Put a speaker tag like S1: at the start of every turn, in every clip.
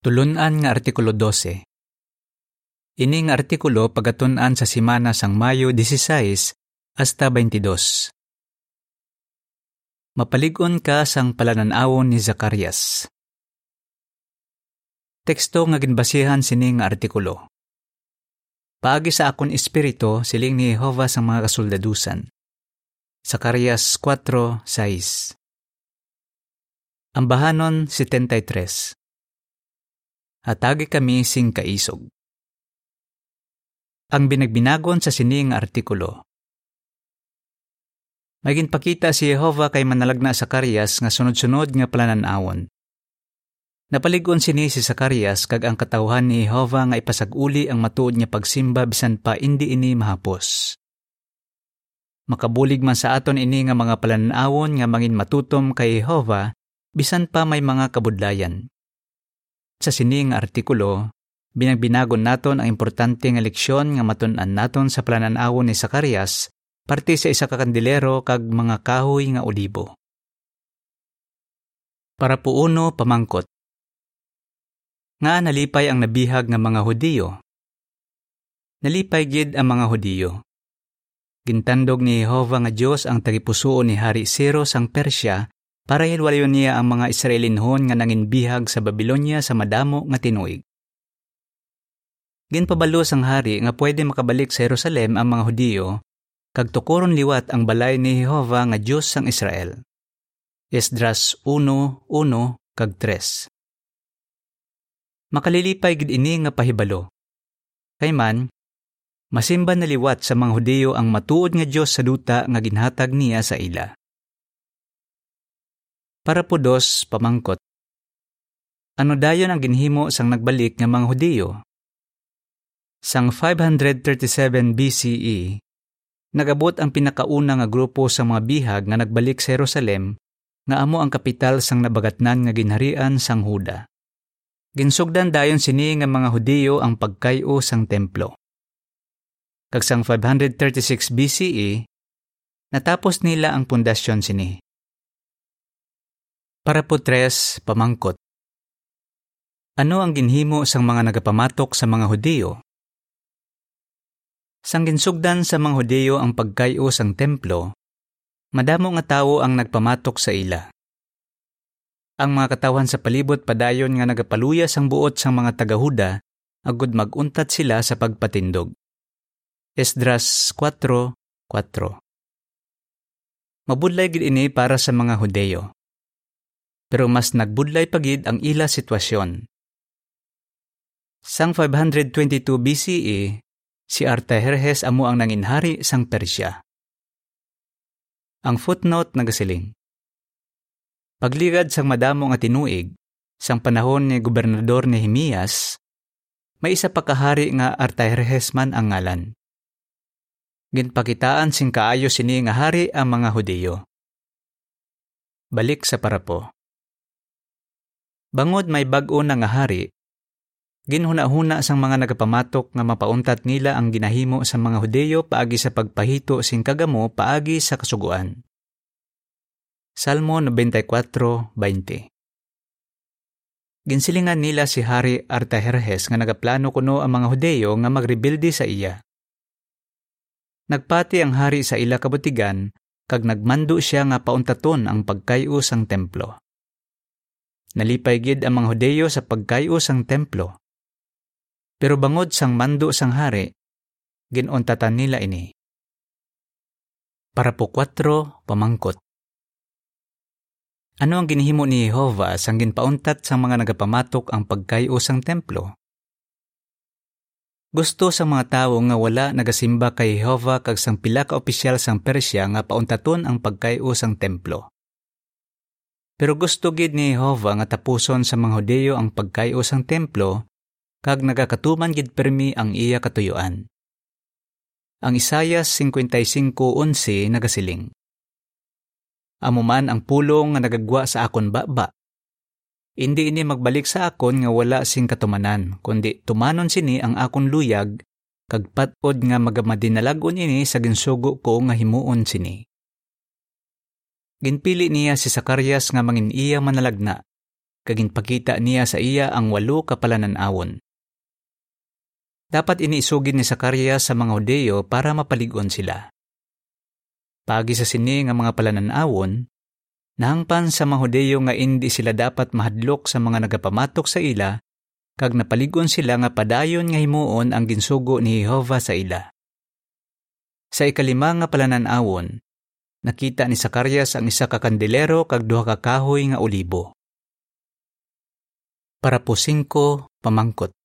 S1: Tulunan nga Artikulo 12 Ini nga artikulo pagatunan sa simana sang Mayo 16 hasta 22. Mapaligon ka sang palananawon ni Zacarias. Teksto nga ginbasihan sini nga artikulo. Paagi sa akon espiritu siling ni Jehova sa mga kasoldadusan. Zacarias 4:6. Ambahanon 73 hatagi kami sing kaisog. Ang binagbinagon sa sining artikulo. May ginpakita si Jehova kay manalagna sa Sakarias nga sunod-sunod nga plananawon. Napaligon sini si Sakarias kag ang katawhan ni Jehova nga ipasaguli ang matuod niya pagsimba bisan pa indi ini mahapos. Makabulig man sa aton ini nga mga plananawon nga mangin matutom kay Jehova bisan pa may mga kabudlayan. Sa sining artikulo, binagbinagon naton ang importante nga leksyon nga matun-an naton sa plananawon ni Zacarias parte sa isa ka kandilero kag mga kahoy nga olibo. Para po uno pamangkot. Nga nalipay ang nabihag nga mga Hudiyo. Nalipay gid ang mga Hudiyo. Gintandog ni Jehova nga Dios ang tagipusuon ni Hari Ciro sang Persya para hilwalayon niya ang mga Israelinhon nga nanginbihag sa Babylonia sa madamo nga tinuig. Ginpabalo sang hari nga pwede makabalik sa Jerusalem ang mga Hudiyo, kag tukuron liwat ang balay ni Jehova nga Diyos sang Israel. Esdras 1:1 kag 3. Makalilipay gid ini nga pahibalo. Kay man, masimba na liwat sa mga Hudiyo ang matuod nga Dios sa duta nga ginhatag niya sa ila. Para po dos, pamangkot. Ano dayon ang ginhimo sang nagbalik nga mga Hudiyo? Sang 537 BCE, nagabot ang pinakauna nga grupo sa mga bihag nga nagbalik sa Jerusalem nga amo ang kapital sang nabagatnan nga ginharian sang Huda. Ginsugdan dayon sini nga mga Hudiyo ang pagkayo sang templo. Kag sang 536 BCE, natapos nila ang pundasyon sini. Para po tres, pamangkot. Ano ang ginhimo sang mga nagapamatok sa mga Hudiyo? Sang ginsugdan sa mga Hudiyo ang pagkayo sang templo, madamo nga tawo ang nagpamatok sa ila. Ang mga katawan sa palibot padayon nga nagapaluya sang buot sang mga tagahuda, agud maguntat sila sa pagpatindog. Esdras 4:4 Mabudlay gid ini para sa mga Hudeyo pero mas nagbudlay pagid ang ila sitwasyon. Sang 522 BCE, si Artaherjes amo ang nanginhari sang Persya. Ang footnote nagasiling. Pagligad sang madamo nga tinuig, sang panahon ni gobernador Nehemias, may isa pa kahari nga Artaherjes man ang ngalan. Ginpakitaan sing kaayo sini nga hari ang mga Hudiyo. Balik sa parapo. Bangod may bag-o na nga hari, ginhuna-huna sang mga nagapamatok nga mapauntat nila ang ginahimo sa mga Hudeyo paagi sa pagpahito sing kagamo paagi sa kasuguan. Salmo 94:20 Ginsilingan nila si Hari Artaherjes nga nagaplano kuno ang mga Hudeyo nga magrebilde sa iya. Nagpati ang hari sa ila kabutigan kag nagmando siya nga pauntaton ang pagkayo sang templo. Nalipay gid ang mga Hudeyo sa pagkayo sang templo. Pero bangod sang mando sang hari, ginuntatan nila ini. Para po 4, pamangkot. Ano ang ginihimo ni Jehova sang ginpauntat sang mga nagapamatok ang pagkayo sang templo? Gusto sa mga tawo nga wala nagasimba kay Jehova kag sang pila ka opisyal sang Persya nga pauntaton ang pagkayo sang templo. Pero gusto gid ni Jehova nga tapuson sa mga Hudeyo ang pagkayo sang templo kag nagakatuman gid permi ang iya katuyuan. Ang Isaiah 55:11 nagasiling. Amo man ang pulong nga nagagwa sa akon baba. Hindi ini magbalik sa akon nga wala sing katumanan, kundi tumanon sini ang akon luyag kag patod nga magamadinalagon ini sa ginsugo ko nga himuon sini. Ginpili niya si Sakarias nga mangin iya manalagna, kagin pakita niya sa iya ang walo kapalananawon. Dapat iniisugid ni Sakarias sa mga Hudeyo para mapaligon sila. Pagi sa sini nga mga palananawon, nahangpan sa mga Hudeyo nga hindi sila dapat mahadlok sa mga nagapamatok sa ila, kag napaligon sila nga padayon nga himuon ang ginsugo ni Jehova sa ila. Sa ikalima nga palananawon, nakita ni Sakarias ang isa ka kandelero kag duha ka kahoy nga olibo. Para po singko, pamangkot.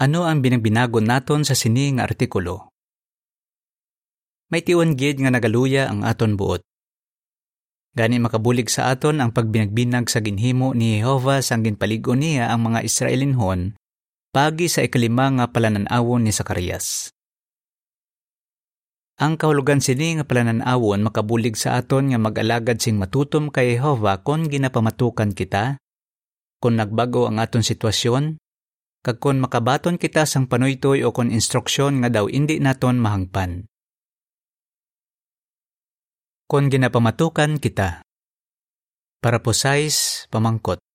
S1: Ano ang binagbinagon naton sa sini nga artikulo? May tiwan gid nga nagaluya ang aton buot. Gani makabulig sa aton ang pagbinagbinag sa ginhimo ni Jehova sang ginpaligon niya ang mga Israelinhon pagi sa ikalima nga palananawon ni Sakarias. Ang kahulugan sini nga palananawon makabulig sa aton nga mag-alagad sing matutom kay Jehova kon ginapamatukan kita, kon nagbago ang aton sitwasyon, kag kon makabaton kita sang panuytoy o kon instruksyon nga daw indi naton mahangpan. Kon ginapamatukan kita. Para po size, pamangkot.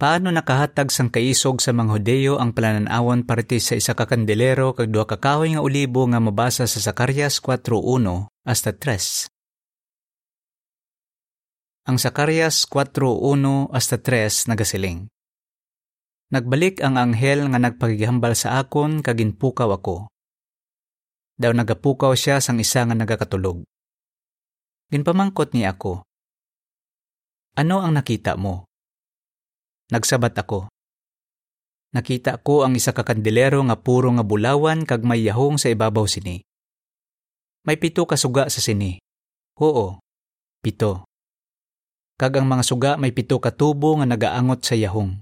S1: Paano nakahatag sang kaisog sa mga Hudeyo ang plananawon parte sa isa ka kandelero kag duha ka kahoy nga olibo nga mabasa sa Zacarias 4:1 hasta 3. Ang Zacarias 4:1 hasta 3 nagasiling. Nagbalik ang anghel nga nagpagigihambal sa akon kag ginpukaw ako. Daw nagapukaw siya sang isa nga nagakatulog. Ginpamangkot ni ako. Ano ang nakita mo? Nagsabat ako. Nakita ko ang isa ka kandelero nga puro nga bulawan kag may yahong sa ibabaw sini. May pito ka suga sa sini. Oo, pito. Kag ang mga suga may pito ka tubo nga nagaangot sa yahong.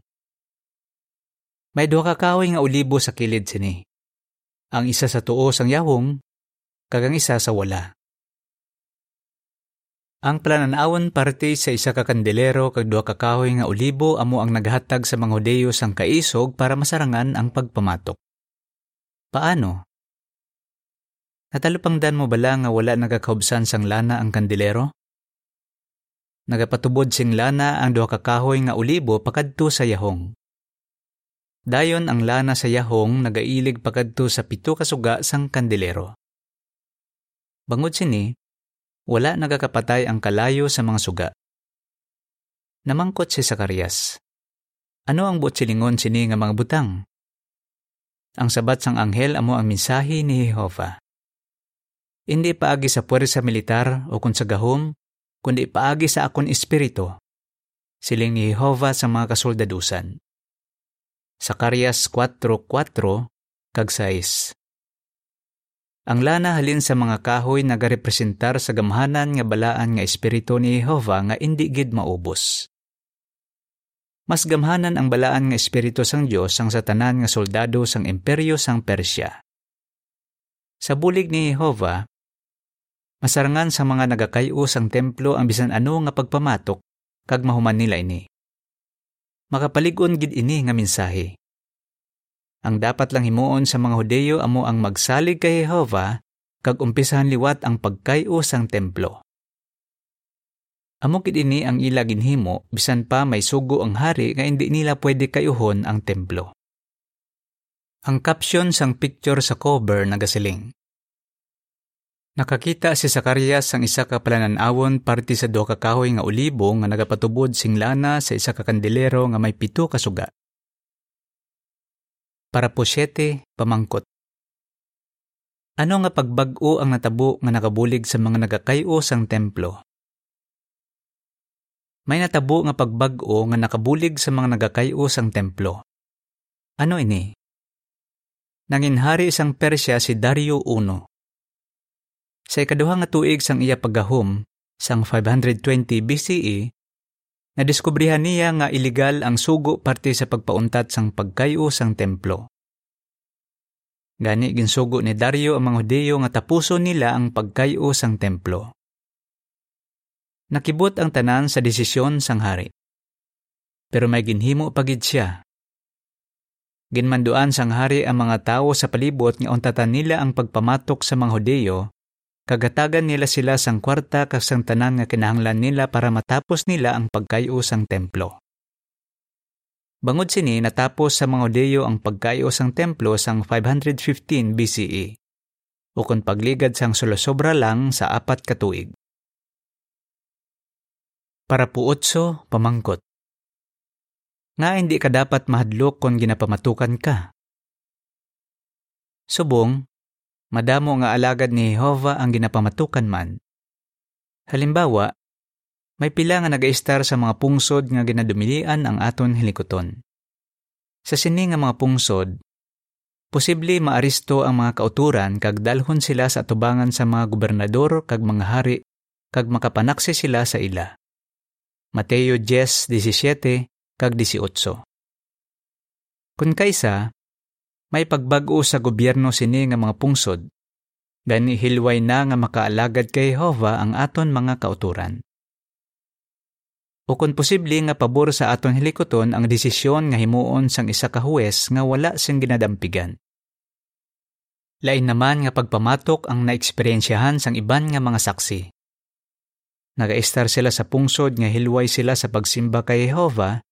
S1: May duha ka kahoy nga olibo sa kilid sini. Ang isa sa tuo sang yahong, kag ang isa sa wala. Ang plananawon parte sa isa ka kandelero kag duha ka kahoy nga olibo amo ang naghatag sa mga Hudeyo sang kaisog para masarangan ang pagpamatok. Paano? Natalupangdan mo bala nga wala nagakaubsan sang lana ang kandelero? Nagapatubod sing lana ang duha ka kahoy nga olibo pakadto sa yahong. Dayon ang lana sa yahong nagailig pakadto sa pito ka suga sang kandelero. Bangod sini, wala nagakapatay ang kalayo sa mga suga. Namangkot si Sakarias. Ano ang butsilingon sini nga mga butang? Ang sabat sang anghel amo ang mensahe ni Jehova. Hindi paagi sa puwersa militar o kung sa gahom, kundi paagi sa akon espiritu. Siling ni Jehova sa mga kasoldadusan. Sakarias 4.4 kag 6 ang lana halin sa mga kahoy nagarepresentar sa gamhanan nga balaan nga espiritu ni Jehova nga indi gid maubos. Mas gamhanan ang balaan nga espiritu sang Dios sang sa tanan nga soldado sang imperyo sang Persya. Sa bulig ni Jehova, masarangan sa mga nagakayo sang templo ang bisan ano nga pagpamatok kag mahuman nila ini. Makapaligon gid ini nga mensahe. Ang dapat lang himuon sa mga Hudeyo amo ang magsalig kay Jehova kag umpisahan liwat ang pagkayo sang templo. Amo kid ini ang ila ginhimo bisan pa may sugo ang hari nga hindi nila pwede kayuhon ang templo. Ang caption sang picture sa cover nagasiling. Nakakita si Zacarias sang isa ka palananawon parte sa duha ka kahoy nga olibo nga nagapatubod sing lana sa isa ka kandelero nga may pito ka suga para po siyete pamangkot. Ano nga pagbag-o ang natabo nga nakabulig sa mga nagakayo sang templo? May natabo nga pagbag-o nga nakabulig sa mga nagakayo sang templo. Ano ini? Nanginhari isang Persya si Dario I. Sa ikaduha nga tuig sang iya paggahom, sang 520 BCE, nadiskubrihan niya nga iligal ang sugo parte sa pagpauntat sang pagkayo sang templo. Gani ginsugo ni Dario ang mga Hudeyo nga tapuso nila ang pagkayo sang templo. Nakibot ang tanan sa desisyon sang hari. Pero may ginhimo pagid siya. Ginmanduan sang hari ang mga tawo sa palibot nga untatan nila ang pagpamatok sa mga Hudeyo kagatagan nila sila sang kwarta kag sang tanan nga kinahanglan nila para matapos nila ang pagkayo sang templo. Bangod sini natapos sa mga Hudeyo ang pagkayo sang templo sang 515 BCE kung pagligad sang solosobra lang sa apat katuig. Para puotso, pamangkot. Nga hindi ka dapat mahadlok kung ginapamatukan ka. Subong, madamo nga alagad ni Jehova ang ginapamatukan man. Halimbawa, may pila nga nagaistar sa mga pungsod nga ginadumilian ang aton hilikoton. Sa sini nga mga pungsod, posible maaristo ang mga kauturan kag dalhon sila sa atubangan sa mga gobernador kag mga hari kag makapanaksi sila sa ila. Mateo 10:17 kag 18. Kun kaysa, may pagbag-o sa gobyerno sini nga mga pungsod. Gani hilway na nga makaalagad kay Jehova ang aton mga kauturan. Kung posible nga pabor sa aton hilikoton ang desisyon nga himuon sang isa ka huwes nga wala siyang ginadampigan. Lain naman nga pagpamatok ang naeksperyensyahan sang iban nga mga saksi. Nagaistar sila sa pungsod nga hilway sila sa pagsimba kay Jehova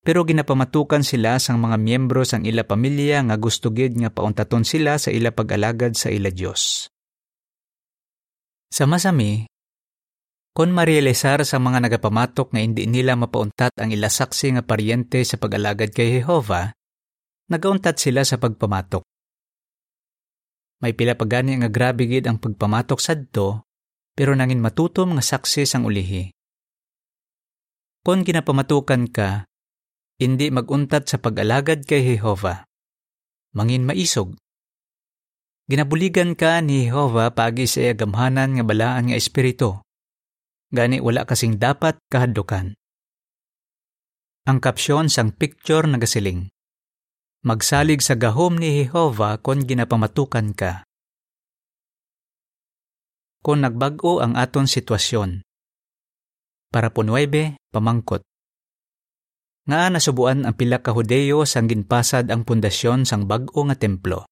S1: pero ginapamatukan sila sang mga miyembro sang ila pamilya nga gusto gid nga pauntaton sila sa ila pag-alagad sa ila Dios. Sa masami, kon marealisar sa mga nagapamatok nga hindi nila mapauntat ang ila saksi nga paryente sa pag-alagad kay Jehova, nagauntat sila sa pagpamatok. May pila pa gani nga grabe gid ang pagpamatok sadto, pero nangin matutom nga saksi sang ulihi. Kon ginapamatukan ka, hindi maguntat sa pag-alagad kay Jehova. Mangin maisog. Ginabuligan ka ni Jehova pagi sa agamhanan nga balaan nga espiritu. Gani wala kasing dapat kahadlukan. Ang kapsyon sang picture nagasiling. Magsalig sa gahom ni Jehova kon ginapamatukan ka. Kung nagbago ang aton sitwasyon. Para po 9, pamangkot nga nasubuan ang pila ka Hudeyo sang ginpasad ang pundasyon sang bag-o nga templo.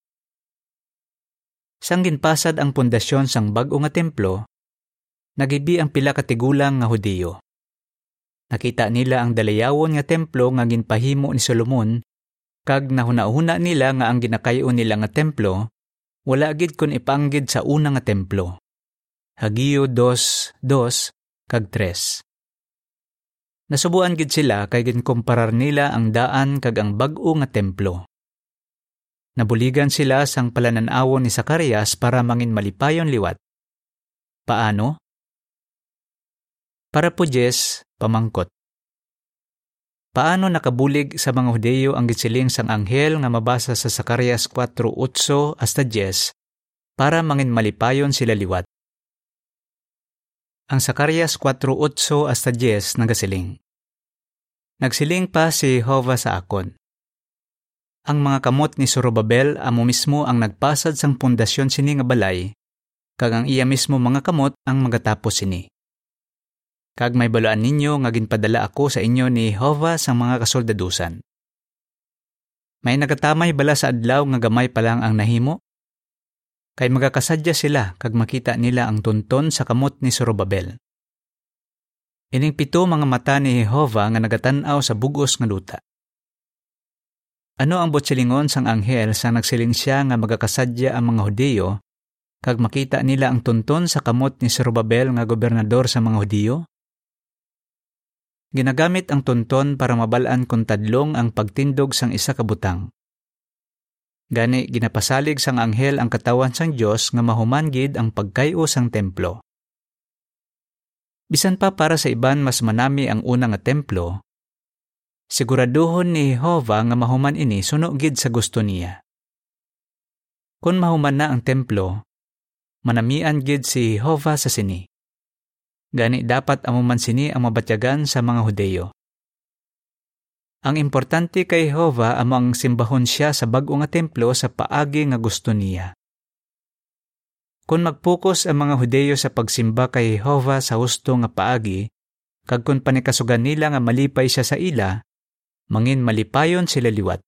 S1: Sang ginpasad ang pundasyon sang bag-o nga templo, nagibi ang pila ka tigulang nga Hudeyo. Nakita nila ang dalayawon nga templo nga ginpahimo ni Solomon kag nahuna-huna nila nga ang ginakayo nila nga templo wala gid kun ipanggid sa una nga templo. Hagio 2:2 kag 3. Nasubuan gid sila kay ginkomparar nila ang daan kag ang bag-o nga templo. Nabuligan sila sang palananawon ni Zacarias para mangin malipayon liwat. Paano? Para po Jess, pamangkot. Paano nakabulig sa mga Hudeyo ang gisiling sang anghel nga mabasa sa Zacarias 4:8 hasta 10 para mangin malipayon sila liwat? Ang Zacarias 4.8 hasta 10 nagasiling. Nagsiling pa si Jehovah sa akon. Ang mga kamot ni Zorobabel amo mismo ang nagpasad sang pundasyon sini nga balay, kag ang iya mismo mga kamot ang magatapos sini. Kag may balaan ninyo nga ginpadala ako sa inyo ni Jehovah sang mga kasoldadusan. May nagatamay bala sa adlaw nga gamay pa lang ang nahimo, kay magakasadya sila kag makita nila ang tunton sa kamot ni Zorobabel. Ining pito mga mata ni Jehova nga nagatanaw sa bugos nga luta. Ano ang botsilingon sang anghel sa nagsiling siya nga magakasadya ang mga Hudiyo kag makita nila ang tunton sa kamot ni Zorobabel nga gobernador sa mga Hudiyo? Ginagamit ang tunton para mabalaan kung tadlong ang pagtindog sang isa ka butang. Gani ginapasalig sang anghel ang katawan sang Dios nga mahuman gid ang pagkayo sang templo. Bisan pa para sa iban mas manami ang una nga templo, siguraduhon ni Jehova nga mahuman ini suno gid sa gusto niya. Kung mahuman na ang templo, manamian gid si Jehova sa sini. Gani dapat amuman sini ang mabatyagan sa mga Hudeyo. Ang importante kay Jehova amang simbahon siya sa bag-o nga templo sa paagi nga gusto niya. Kung magpokus ang mga Hudeyo sa pagsimba kay Jehova sa husto nga paagi, kag kung panikasugan nila nga malipay siya sa ila, mangin malipayon sila liwat.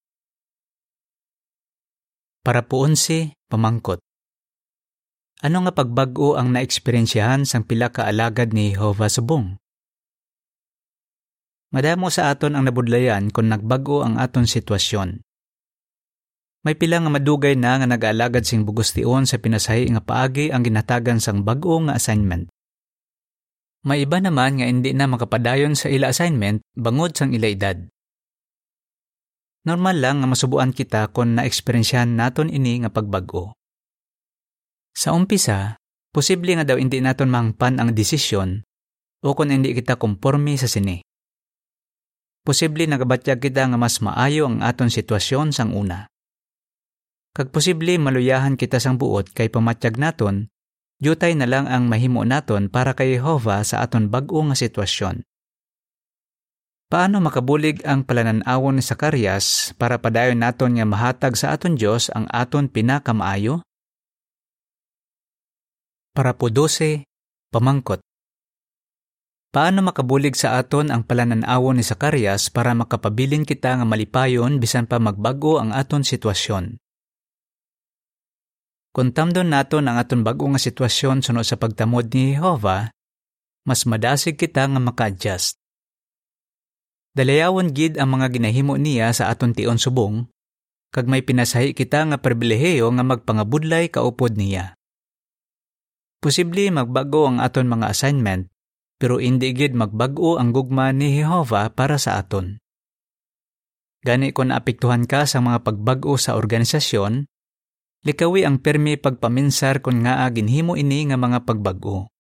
S1: Para puon si pamangkot. Ano nga pagbag-o ang naeksperyensyahan sang pila ka alagad ni Jehovah subong? Madamo sa aton ang nabudlayan kung nagbago ang aton sitwasyon. May pila nga madugay na nga nag-aalagad sing bugustiyon sa pinasahi nga paagi ang ginatagan sang bag-o nga assignment. May iba naman nga hindi na makapadayon sa ila assignment bangod sang ila edad. Normal lang nga masubuan kita kung na-eksperyensyahan naton ini nga pagbago. Sa umpisa, posible nga daw hindi naton mangpan ang desisyon o kung hindi kita komporme sa sini. Posible nagabatyag kita nga mas maayo ang aton sitwasyon sang una. Kag posible maluyahan kita sang buot kay pamatyag naton, jutay na lang ang mahimo naton para kay Jehova sa aton bag-o nga sitwasyon. Paano makabulig ang palananawon ni Sakarias para padayon naton nga mahatag sa aton Dios ang aton pinakamaayo? Para po 12, pamangkot. Paano makabulig sa aton ang palananawon ni Sakarias para makapabilin kita nga malipayon bisan pa magbago ang aton sitwasyon? Kung tamdon naton ang aton bago nga sitwasyon sunod sa pagtamod ni Jehovah, mas madasig kita nga maka-adjust. Dalayawon gid ang mga ginahimo niya sa aton tion subong, kag may pinasahi kita nga pribilehiyo nga magpangabudlay kaupod niya. Posible magbago ang aton mga assignment, pero hindi gid magbago ang gugma ni Jehova para sa aton. Gani kung naapektuhan ka sa mga pagbago sa organisasyon, likawi ang permi pagpaminsar kung nga ginhimo ini nga mga pagbago.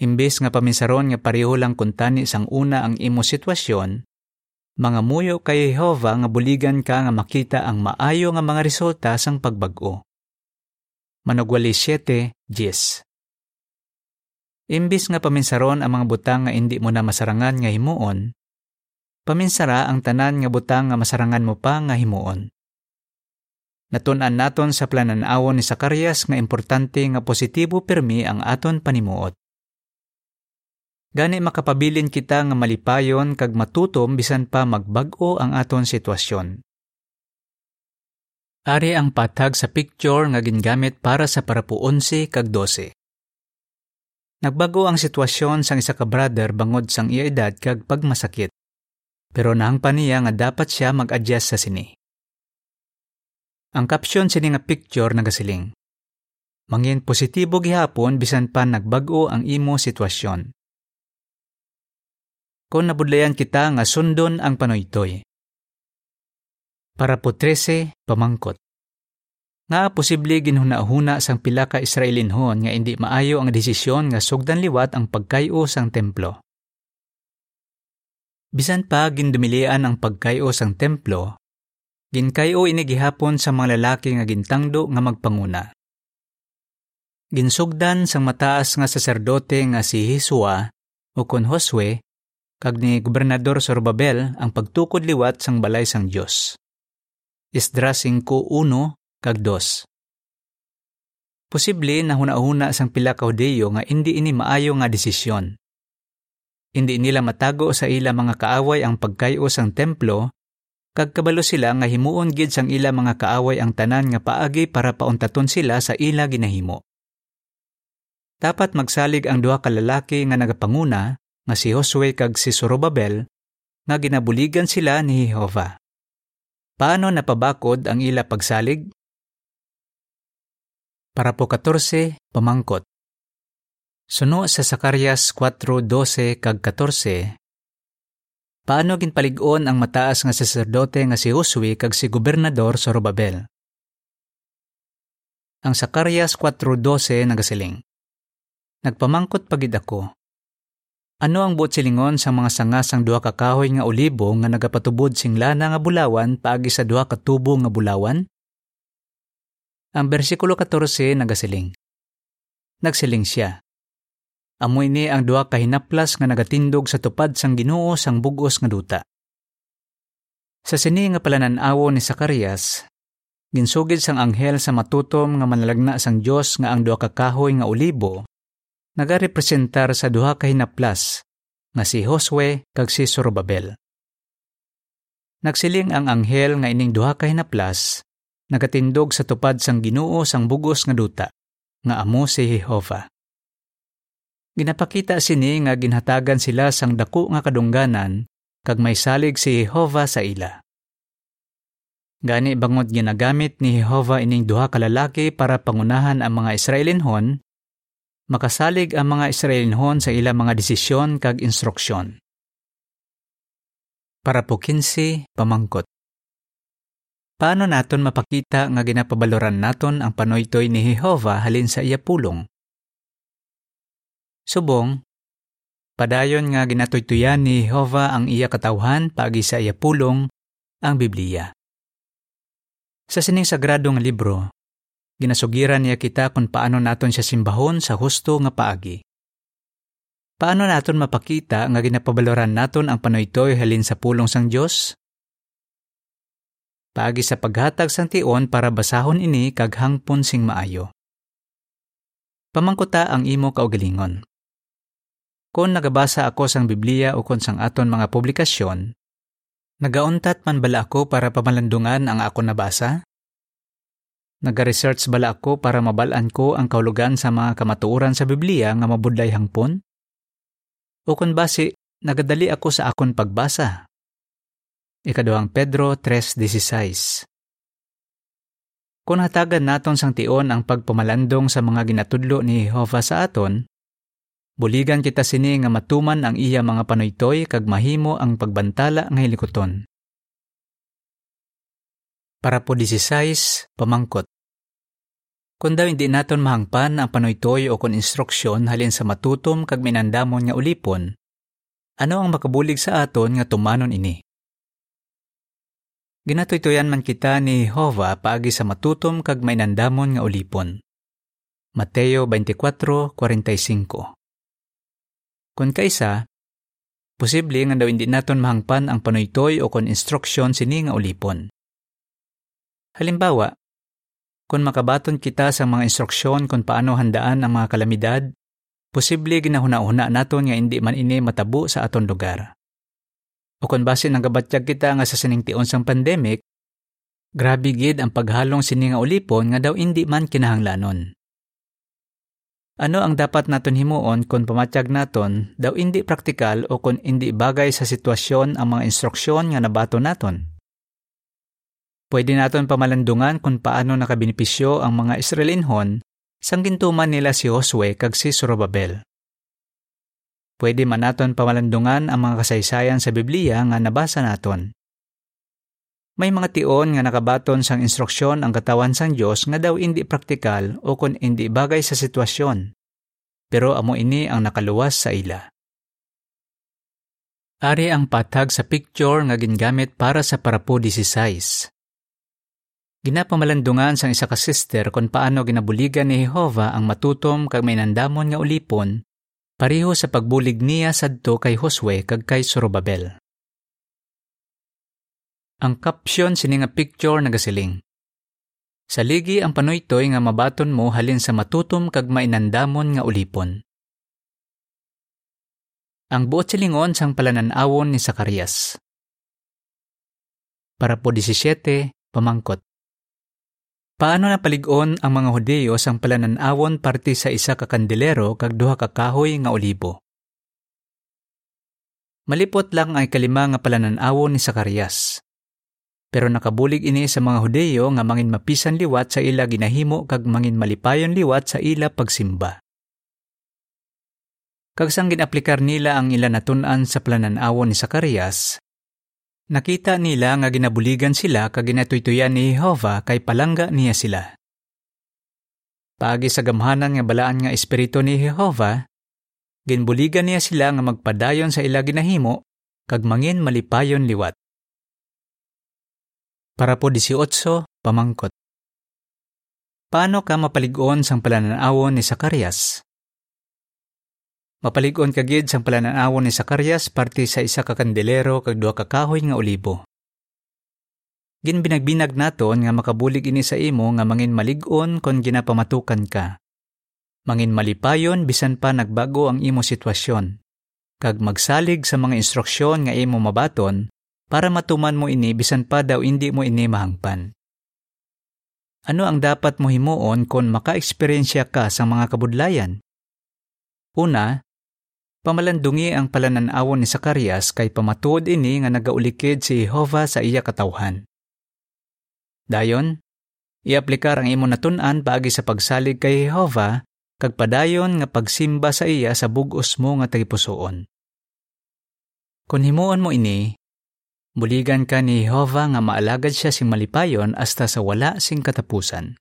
S1: Imbes nga paminsaron nga pareho lang kuntani sang una ang imo sitwasyon, mga muyo kay Jehova nga buligan ka nga makita ang maayo nga mga resulta sang pagbago. Manugwali 7, 10 Imbis nga paminsaron ang mga butang nga hindi mo na masarangan nga himuon, paminsara ang tanan nga butang nga masarangan mo pa nga himuon. Natunan naton sa plananawon ni Sakarias nga importante nga positibo permi ang aton panimuot. Gani makapabilin kita nga malipayon kag matutom bisan pa magbag-o ang aton sitwasyon. Ari ang patag sa picture nga gingamit para sa parapu 11 kag 12. Nagbago ang sitwasyon sang isa ka brother bangod sang iya edad kag pagmasakit. Pero nahangpan niya nga dapat siya mag-adjust sa sini. Ang caption sini nga picture nagasiling. Mangin positibo gihapon bisan pa nagbago ang imo sitwasyon. Kung nabudlayan kita nga sundon ang panoytoy, para po 13, pamangkot. Nga posible ginhuna-huna sang pila ka Israelinhon nga hindi maayo ang desisyon nga sugdan liwat ang pagkayo sang templo. Bisan pa gindumilian ang pagkayo sang templo, ginkayo ini gihapon sa mga lalaki nga gintangdo nga magpanguna. Ginsugdan sang mataas nga saserdote nga si Hisua o kon Josue kag ni Gobernador Sorbabel ang pagtukod liwat sang balay sang Dios. Esdras 5.1 kag 2. Posible na huna-huna sang pila ka Hudeyo nga hindi ini maayo nga desisyon. Hindi nila matago sa ila mga kaaway ang pagkayo sang templo, kag kabalo sila nga himuon gid sang ila mga kaaway ang tanan nga paagi para pauntaton sila sa ila ginahimo. Dapat magsalig ang duha ka lalaki nga nagapanguna nga si Josue kag si Zorobabel nga ginabuligan sila ni Jehova. Paano napabakod ang ila pagsalig? Para po 14, pamangkot. Suno sa Sakarias 4.12 kag 14, Paano ginpalig-on ang mataas nga saserdote nga si Josue kag si gobernador Zorobabel? Ang Sakarias 4.12 nagasiling. Nagpamangkot pagid ako, ano ang buot silingon sa mga sanga sang duha ka kahoy nga olibo nga nagapatubod sing lana nga bulawan paagi sa duha ka tubo nga bulawan? Ang bersikulo 14 nagasiling. Nagsiling siya. Amoy ni ang duha ka hinaplas nga nagatindog sa tupad sang Ginoo sang bugos nga duta. Sa sini nga palananawo ni Sakarias, ginsugid sang anghel sa matutom nga manalagna sang Dios nga ang duha ka kahoy nga olibo nagarepresentar sa duha ka hinaplas nga si Josue kag si Zorobabel. Nagsiling ang anghel nga ining duha ka hinaplas nagatindog sa tupad sang Ginoo sang bugos nga duta. nga amo si Jehova. Ginapakita sini nga ginhatagan sila sang dako nga kadungganan kag may salig si Jehova sa ila. Gani bangot ginagamit ni Jehova ining duha ka lalaki para pangunahan ang mga Israelinhon, makasalig ang mga Israelinhon sa ila mga desisyon kag instruksyon. Para po 15, pamangkot. Paano naton mapakita nga ginapabaloran naton ang panoytoy ni Jehova halin sa iya pulong? Subong, padayon nga ginatuytuyan ni Jehova ang iya katawhan paagi sa iya pulong, ang Biblia. Sa sining sagradong libro, ginasugiran niya kita kung paano naton siya simbahon sa husto nga paagi. Paano naton mapakita nga ginapabaloran naton ang panoytoy halin sa pulong sang Dios? Paagi sa paghatag sang tion para basahon ini kag hangpon sing maayo. Pamangkuta ang imo kaugalingon. Kung nagabasa ako sang Biblia o kung sang aton mga publikasyon, nagauntat man bala ako para pamalandungan ang ako nabasa? Naga-research bala ako para mabalaan ko ang kaulugan sa mga kamatuoran sa Biblia nga mabudlay hangpon? O kung base, nagadali ako sa akon pagbasa Ikaduhang Pedro 3.16 Kung hatagan naton sang tion ang pagpamalandong sa mga ginatudlo ni Jehova sa aton, buligan kita sini nga matuman ang iya mga panuytoy kag mahimo ang pagbantala nga hilikoton. Para po 16, pamangkot. Kung daw hindi naton mahangpan ang panuytoy o kon instruksyon halin sa matutom kag minandamon nga ulipon, ano ang makabulig sa aton nga tumanon ini? Ginatuytoyan man kita ni Jehova paagi sa matutom kag may nandamon nga ulipon. Mateo 24:45. Kung kaisa, posible nga daw hindi naton mahangpan ang panuytoy o kon instruksyon sini nga ulipon. Halimbawa, kung makabaton kita sa mga instruksyon kung paano handaan ang mga kalamidad, posible ginahuna-huna naton nga hindi man ini matabo sa aton lugar. O kung base ng gabatyag kita nga sa siningtion sang pandemic, grabe gid ang paghalong sini nga ulipon nga daw hindi man kinahanglanon. Ano ang dapat naton himuon kung pamatyag naton daw hindi praktikal o kung hindi bagay sa sitwasyon ang mga instruksyon nga nabato naton? Pwede naton pamalandungan kung paano nakabinipisyo ang mga Israelinhon sang gintuman nila si Josue kag si Zorobabel. Pwede man naton pamalandungan ang mga kasaysayan sa Biblia nga nabasa naton. May mga tion nga nakabaton sang instruksyon ang katawan sang Dios nga daw hindi praktikal o kun hindi bagay sa sitwasyon. Pero amo ini ang nakaluwas sa ila. Ari ang patag sa picture nga gingamit para sa parapo 16. Ginapamalandungan sang isa ka sister kung paano ginabuligan ni Jehova ang matutom kag may nandamon nga ulipon pareho sa pagbulig niya sadto kay Josue kag kay Zorobabel. Ang caption sini nga picture nagasiling. Saligi ang panuytoy nga mabaton mo halin sa matutom kag mainandamon nga ulipon. Ang buot silingon sang palananawon ni Sakarias. Para po 17, pamangkot. Paano napaligon ang mga Hudeyo sang palananawon parte sa isa ka kandelero kag duha ka kahoy nga olibo? Malipot lang ay kalima nga palananawon ni Sakarias. Pero nakabulig ini sa mga Hudeyo nga mangin mapisan liwat sa ila ginahimo kag mangin malipayon liwat sa ila pagsimba. Kag sang ginaplikar nila ang ila natun-an sa palananawon ni Sakarias, Nakita nila nga ginabuligan sila kag ginatuytuyan ni Jehova kay palangga niya sila. Paagi sa gamhanan nga balaan nga espiritu ni Jehova, ginbuligan niya sila nga magpadayon sa ila ginahimo kag mangin malipayon liwat. Para po 18, pamangkot. Paano ka mapaligon sang palananawon ni Sakarias? Mapaligon kagid sang palananawon ni Sakarias parte sa isa ka kandelero kag duha ka kahoy nga olibo. Gin binagbinag naton nga makabulig ini sa imo nga mangin maligon kon ginapamatukan ka. Mangin malipayon bisan pa nagbago ang imo sitwasyon. Kag magsalig sa mga instruksyon nga imo mabaton para matuman mo ini bisan pa daw hindi mo ini mahangpan. Ano ang dapat mo himuon kung maka-eksperyensya ka sa mga kabudlayan? Una, pamalandungi ang palananawon ni Sakarias kay pamatuod ini nga nagaulikid si Jehova sa iya katawhan. Dayon, iaplikar ang imo natun-an paagi sa pagsalig kay Jehova kag padayon nga pagsimba sa iya sa bugos mo nga tagipusoon. Kung himuon mo ini, buligan ka ni Jehova nga maalagad siya sing malipayon hasta sa wala sing katapusan.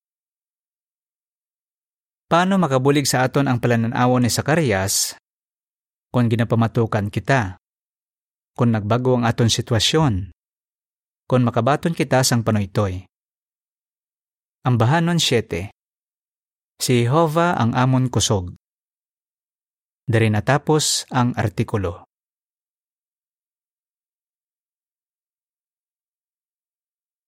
S1: Paano makabulig sa aton ang palananawon ni Sakarias kung ginapamatukan kita? Kung nagbago ang aton sitwasyon? Kung makabaton kita sang panoytoy? Ambahanon 7 Si Jehovah ang amon kusog. Dari natapos ang artikulo.